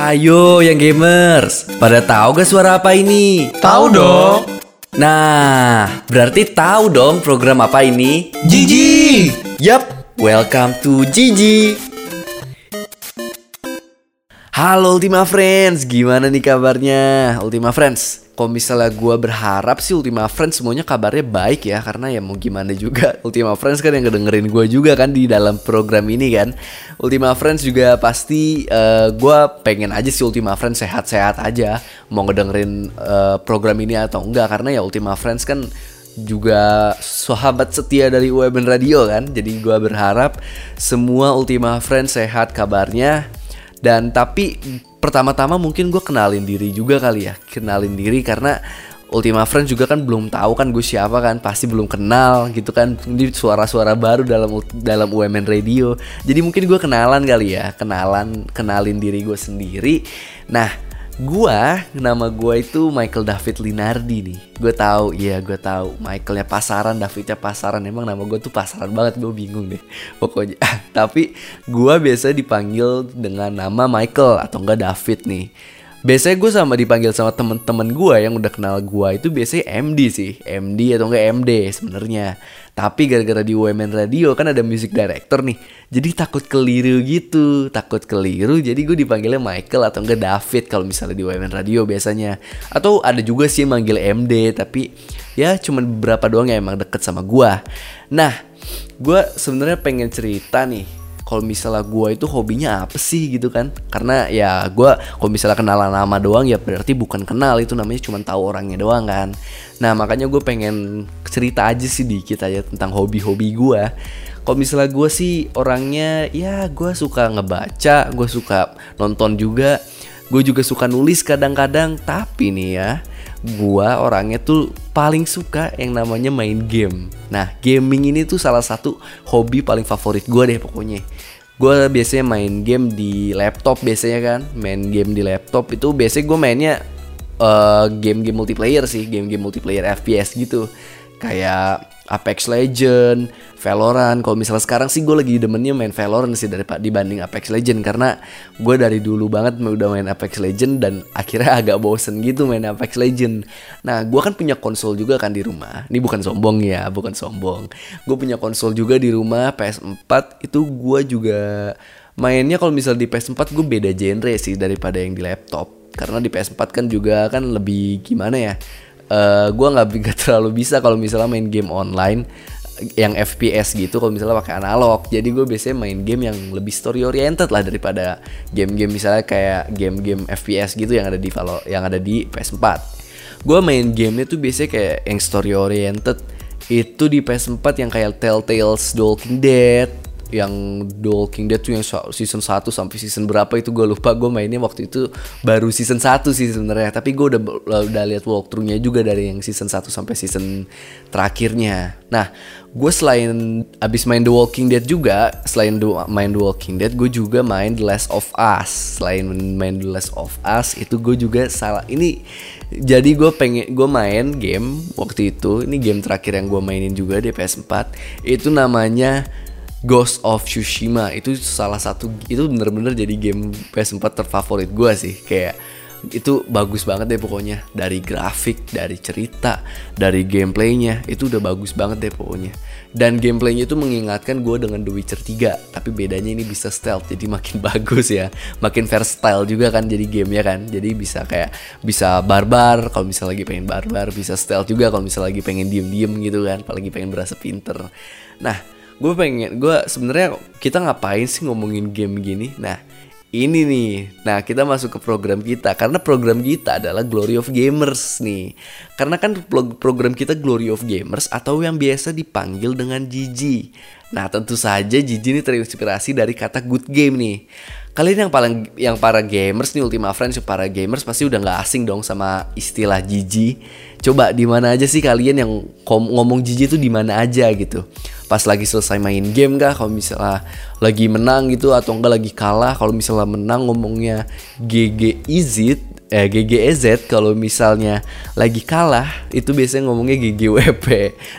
Hayo yang gamers, pada tahu gak suara apa ini? Tahu dong. Nah, berarti tahu dong program apa ini? Gigi. Yup, welcome to Gigi. Halo Ultima Friends, gimana nih kabarnya? Ultima Friends, kalau misalnya gue berharap sih Ultima Friends semuanya kabarnya baik ya Karena ya mau gimana juga. Ultima Friends kan yang ngedengerin gue juga kan di dalam program ini kan. Ultima Friends juga pasti uh, gue pengen aja sih Ultima Friends sehat-sehat aja. Mau ngedengerin uh, program ini atau enggak Karena ya Ultima Friends kan juga sahabat setia dari UMN Radio kan. Jadi gue berharap semua Ultima Friends sehat kabarnya dan tapi pertama-tama mungkin gue kenalin diri juga kali ya. Kenalin diri karena Ultima Friends juga kan belum tahu kan gue siapa kan. Pasti belum kenal gitu kan. Ini suara-suara baru dalam dalam UMN Radio. Jadi mungkin gue kenalan kali ya. Kenalan kenalin diri gue sendiri. Nah Gua, nama gua itu Michael David Linardi nih. Gue tahu, iya gue tahu. Michaelnya pasaran, Davidnya pasaran. Emang nama gue tuh pasaran banget, gue bingung deh. Pokoknya, tapi gua biasa dipanggil dengan nama Michael atau enggak David nih. Biasanya gue sama dipanggil sama temen-temen gue yang udah kenal gue itu biasanya MD sih, MD atau enggak MD sebenarnya. Tapi gara-gara di UMN Radio kan ada music director nih, jadi takut keliru gitu, takut keliru. Jadi gue dipanggilnya Michael atau enggak David kalau misalnya di UMN Radio biasanya. Atau ada juga sih yang manggil MD, tapi ya cuman beberapa doang yang emang deket sama gue. Nah, gue sebenarnya pengen cerita nih kalau misalnya gue itu hobinya apa sih gitu kan? Karena ya gue kalau misalnya kenalan nama doang ya berarti bukan kenal. Itu namanya cuma tahu orangnya doang kan. Nah makanya gue pengen cerita aja sih dikit aja tentang hobi-hobi gue kalau misalnya gue sih orangnya ya gue suka ngebaca gue suka nonton juga. Gue juga suka nulis kadang-kadang. Tapi nih ya gua orangnya tuh paling suka yang namanya main game. Nah, gaming ini tuh salah satu hobi paling favorit gua deh pokoknya. Gua biasanya main game di laptop biasanya kan, main game di laptop itu biasanya gue mainnya uh, game-game multiplayer sih, game-game multiplayer FPS gitu. Kayak Apex Legend, Valorant. Kalau misalnya sekarang sih gue lagi demennya main Valorant sih daripada dibanding Apex Legend karena gue dari dulu banget udah main Apex Legend dan akhirnya agak bosen gitu main Apex Legend. Nah, gue kan punya konsol juga kan di rumah. Ini bukan sombong ya, bukan sombong. Gue punya konsol juga di rumah PS4 itu gue juga mainnya kalau misalnya di PS4 gue beda genre sih daripada yang di laptop. Karena di PS4 kan juga kan lebih gimana ya? Eh, gue nggak nggak terlalu bisa kalau misalnya main game online yang FPS gitu kalau misalnya pakai analog. Jadi gue biasanya main game yang lebih story oriented lah daripada game-game misalnya kayak game-game FPS gitu yang ada di Valo yang ada di PS4 gue main gamenya tuh biasanya kayak yang story oriented. Itu di PS4 yang kayak Telltale's The Walking Dead yang The Walking Dead tuh yang season 1 sampai season berapa itu gue lupa. Gue mainnya waktu itu baru season 1 sih sebenarnya. Tapi gue udah udah lihat walkthroughnya juga dari yang season 1 sampai season terakhirnya. Nah gue selain abis main The Walking Dead juga selain the, main The Walking Dead gue juga main The Last of Us. Selain main The Last of Us itu gue juga salah ini jadi gue pengen gue main game waktu itu. Ini game terakhir yang gue mainin juga di PS4 itu namanya Ghost of Tsushima. Itu salah satu itu bener-bener jadi game PS4 terfavorit gue sih. Kayak itu bagus banget deh pokoknya. Dari grafik dari cerita dari gameplaynya itu udah bagus banget deh pokoknya. Dan gameplaynya itu mengingatkan gue dengan The Witcher 3 tapi bedanya ini bisa stealth jadi makin bagus ya. Makin versatile juga kan jadi gamenya kan. Jadi bisa kayak bisa barbar kalau misalnya lagi pengen barbar bisa stealth juga kalau misalnya lagi pengen diem-diem gitu kan apalagi pengen berasa pinter. Nah gue pengen gue sebenarnya kita ngapain sih ngomongin game gini? Nah ini nih. Nah kita masuk ke program kita karena program kita adalah Glory of Gamers nih. Karena kan program kita Glory of Gamers atau yang biasa dipanggil dengan Gigi nah tentu saja Gigi ini terinspirasi dari kata good game nih kalian yang paling yang para gamers nih Ultima Friends para gamers pasti udah nggak asing dong sama istilah Gigi coba di mana aja sih kalian yang ngomong Gigi itu di mana aja gitu? Pas lagi selesai main game kah kalau misalnya lagi menang gitu atau enggak lagi kalah kalau misalnya menang ngomongnya GG is it eh, GGEZ kalau misalnya lagi kalah itu biasanya ngomongnya GGWP.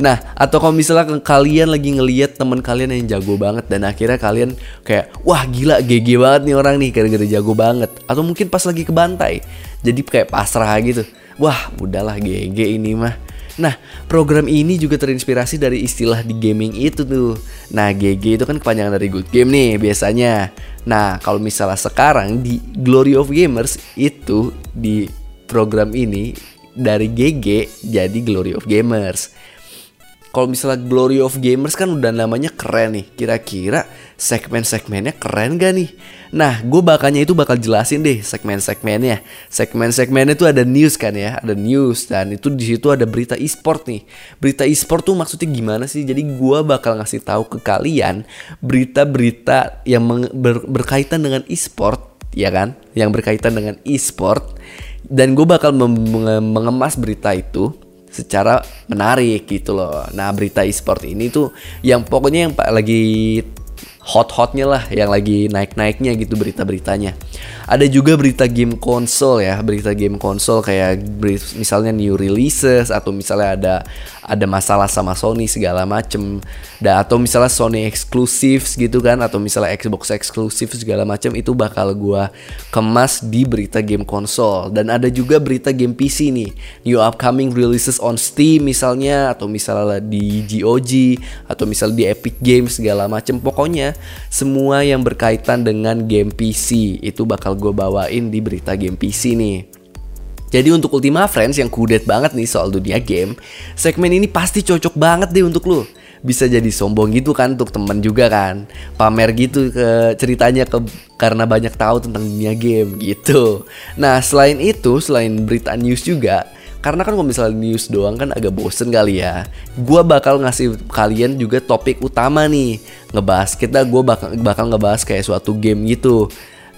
Nah, atau kalau misalnya kalian lagi ngeliat teman kalian yang jago banget dan akhirnya kalian kayak wah gila GG banget nih orang nih gara-gara jago banget. Atau mungkin pas lagi ke bantai. Jadi kayak pasrah gitu. Wah, udahlah GG ini mah. Nah, program ini juga terinspirasi dari istilah di gaming itu tuh. Nah, GG itu kan kepanjangan dari good game nih biasanya. Nah, kalau misalnya sekarang di Glory of Gamers itu di program ini dari GG jadi Glory of Gamers kalau misalnya Glory of Gamers kan udah namanya keren nih. Kira-kira segmen-segmennya keren gak nih? Nah, gue bakalnya itu bakal jelasin deh segmen-segmennya. Segmen-segmennya itu ada news kan ya, ada news dan itu di situ ada berita e-sport nih. Berita e-sport tuh maksudnya gimana sih? Jadi gue bakal ngasih tahu ke kalian berita-berita yang ber berkaitan dengan e-sport, ya kan? Yang berkaitan dengan e-sport dan gue bakal mengemas berita itu secara menarik gitu loh. Nah berita e-sport ini tuh yang pokoknya yang lagi hot-hotnya lah yang lagi naik-naiknya gitu berita-beritanya. Ada juga berita game konsol ya, berita game konsol kayak misalnya new releases atau misalnya ada ada masalah sama Sony segala macem. Da, atau misalnya Sony eksklusif gitu kan atau misalnya Xbox eksklusif segala macem itu bakal gua kemas di berita game konsol dan ada juga berita game PC nih. New upcoming releases on Steam misalnya atau misalnya di GOG atau misalnya di Epic Games segala macem. Pokoknya semua yang berkaitan dengan game PC itu bakal gue bawain di berita game PC nih. Jadi untuk Ultima Friends yang kudet banget nih soal dunia game, segmen ini pasti cocok banget deh untuk lu. Bisa jadi sombong gitu kan untuk temen juga kan. Pamer gitu ke ceritanya ke karena banyak tahu tentang dunia game gitu. Nah, selain itu, selain berita news juga, karena kan kalau misalnya news doang kan agak bosen kali ya. Gua bakal ngasih kalian juga topik utama nih. Ngebahas kita gue bakal bakal ngebahas kayak suatu game gitu.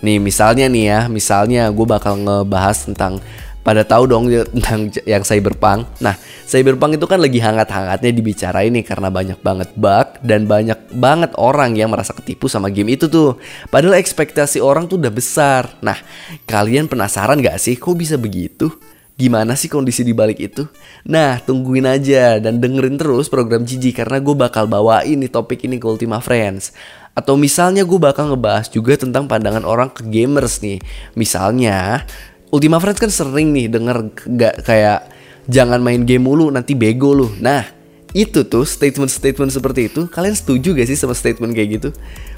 Nih misalnya nih ya, misalnya gue bakal ngebahas tentang pada tahu dong tentang yang cyberpunk. Nah, cyberpunk itu kan lagi hangat-hangatnya dibicarain nih karena banyak banget bug dan banyak banget orang yang merasa ketipu sama game itu tuh. Padahal ekspektasi orang tuh udah besar. Nah, kalian penasaran gak sih kok bisa begitu? Gimana sih kondisi di balik itu? Nah, tungguin aja dan dengerin terus program Gigi karena gue bakal bawain nih topik ini ke Ultima Friends. Atau misalnya gue bakal ngebahas juga tentang pandangan orang ke gamers nih. Misalnya, Ultima Friends kan sering nih denger gak kayak jangan main game mulu nanti bego lu. Nah, itu tuh statement-statement seperti itu, kalian setuju gak sih sama statement kayak gitu?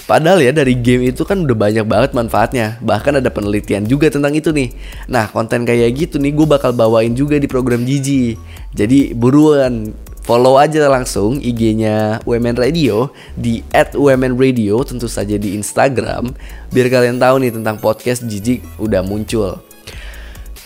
Padahal ya dari game itu kan udah banyak banget manfaatnya. Bahkan ada penelitian juga tentang itu nih. Nah konten kayak gitu nih gue bakal bawain juga di program Gigi. Jadi buruan follow aja langsung IG-nya Women Radio di @womenradio tentu saja di Instagram biar kalian tahu nih tentang podcast Gigi udah muncul.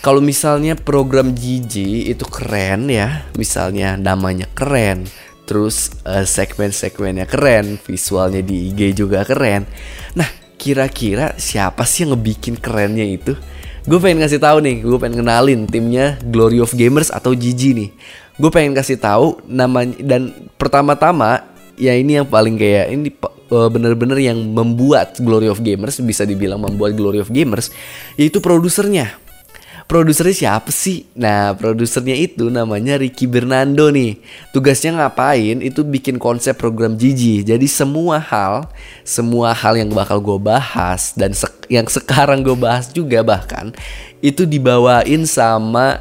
Kalau misalnya program Gigi itu keren ya, misalnya namanya keren, terus uh, segmen-segmennya keren, visualnya di IG juga keren. Nah, kira-kira siapa sih yang ngebikin kerennya itu? Gue pengen kasih tahu nih, gue pengen kenalin timnya Glory of Gamers atau GG nih. Gue pengen kasih tahu namanya dan pertama-tama ya ini yang paling kayak ini uh, bener-bener yang membuat Glory of Gamers bisa dibilang membuat Glory of Gamers yaitu produsernya produsernya siapa sih? Nah, produsernya itu namanya Ricky Bernando nih. Tugasnya ngapain? Itu bikin konsep program Gigi. Jadi semua hal, semua hal yang bakal gue bahas dan se yang sekarang gue bahas juga bahkan itu dibawain sama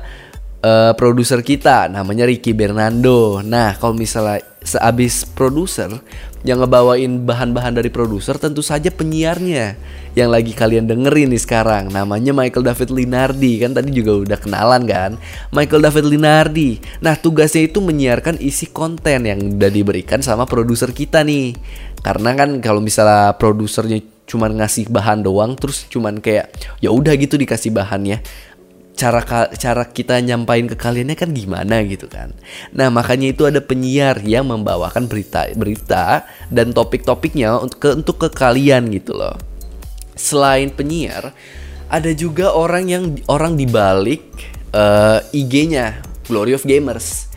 uh, produser kita namanya Ricky Bernando. Nah, kalau misalnya sehabis produser yang ngebawain bahan-bahan dari produser tentu saja penyiarnya yang lagi kalian dengerin nih sekarang. Namanya Michael David Linardi. Kan tadi juga udah kenalan kan? Michael David Linardi. Nah tugasnya itu menyiarkan isi konten yang udah diberikan sama produser kita nih. Karena kan kalau misalnya produsernya cuman ngasih bahan doang terus cuman kayak ya udah gitu dikasih bahannya cara cara kita nyampain ke kaliannya kan gimana gitu kan. Nah, makanya itu ada penyiar yang membawakan berita-berita dan topik-topiknya untuk ke untuk ke kalian gitu loh. Selain penyiar, ada juga orang yang orang dibalik uh, eh, IG-nya Glory of Gamers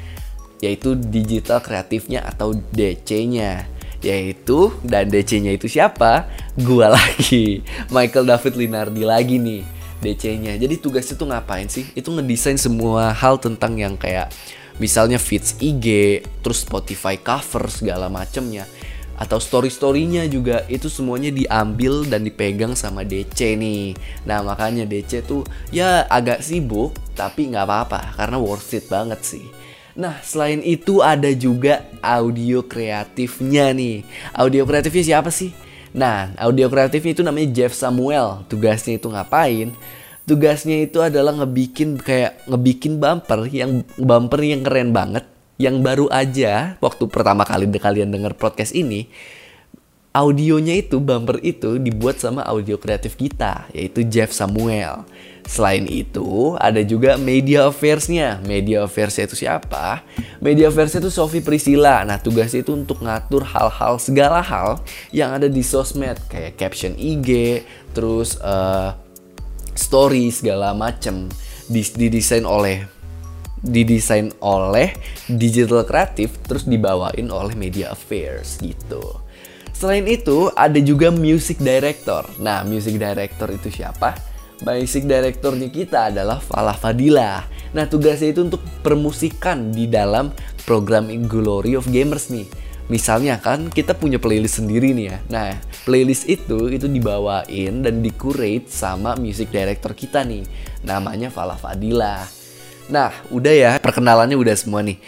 yaitu digital kreatifnya atau DC-nya yaitu dan DC-nya itu siapa? Gua lagi, Michael David Linardi lagi nih DC-nya. Jadi tugasnya tuh ngapain sih? Itu ngedesain semua hal tentang yang kayak misalnya feeds IG, terus Spotify cover segala macemnya atau story-storynya juga itu semuanya diambil dan dipegang sama DC nih. Nah makanya DC tuh ya agak sibuk tapi nggak apa-apa karena worth it banget sih. Nah selain itu ada juga audio kreatifnya nih. Audio kreatifnya siapa sih? Nah audio kreatifnya itu namanya Jeff Samuel. Tugasnya itu ngapain? Tugasnya itu adalah ngebikin kayak ngebikin bumper yang bumper yang keren banget yang baru aja waktu pertama kali kalian denger podcast ini audionya itu bumper itu dibuat sama audio kreatif kita yaitu Jeff Samuel. Selain itu ada juga media affairs-nya. Media affairs-nya itu siapa? Media affairs-nya itu Sophie Priscilla. Nah tugasnya itu untuk ngatur hal-hal segala hal yang ada di sosmed kayak caption IG, terus uh, story segala macem didesain oleh didesain oleh digital kreatif terus dibawain oleh media affairs gitu. Selain itu ada juga music director. Nah, music director itu siapa? Music directornya kita adalah Fala Fadila. Nah, tugasnya itu untuk permusikan di dalam program Glory of Gamers nih. Misalnya kan kita punya playlist sendiri nih ya. Nah, playlist itu itu dibawain dan dikurate sama music director kita nih. Namanya Fala Fadila. Nah, udah ya, perkenalannya udah semua nih.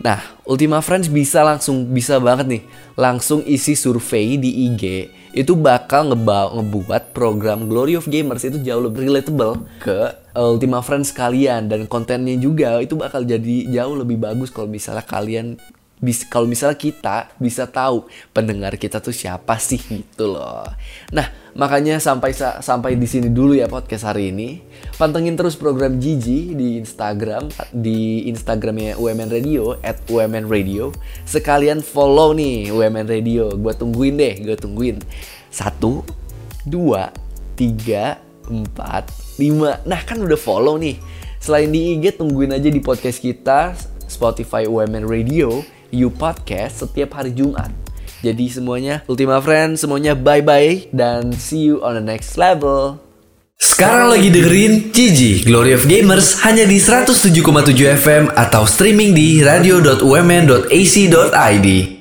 Nah, Ultima Friends bisa langsung bisa banget nih, langsung isi survei di IG itu bakal ngeba ngebuat program Glory of Gamers itu jauh lebih relatable ke Ultima Friends kalian. Dan kontennya juga itu bakal jadi jauh lebih bagus kalau misalnya kalian bisa kalau misalnya kita bisa tahu pendengar kita tuh siapa sih gitu loh. Nah, makanya sampai sampai di sini dulu ya podcast hari ini. Pantengin terus program Gigi di Instagram di Instagramnya UMN Radio at UMN Radio. Sekalian follow nih UMN Radio. Gue tungguin deh, gue tungguin. Satu, dua, tiga, empat, lima. Nah kan udah follow nih. Selain di IG tungguin aja di podcast kita Spotify UMN Radio You Podcast setiap hari Jumat. Jadi semuanya Ultima Friends, semuanya bye-bye dan see you on the next level. Sekarang lagi dengerin Gigi Glory of Gamers hanya di 107,7 FM atau streaming di radio.umn.ac.id.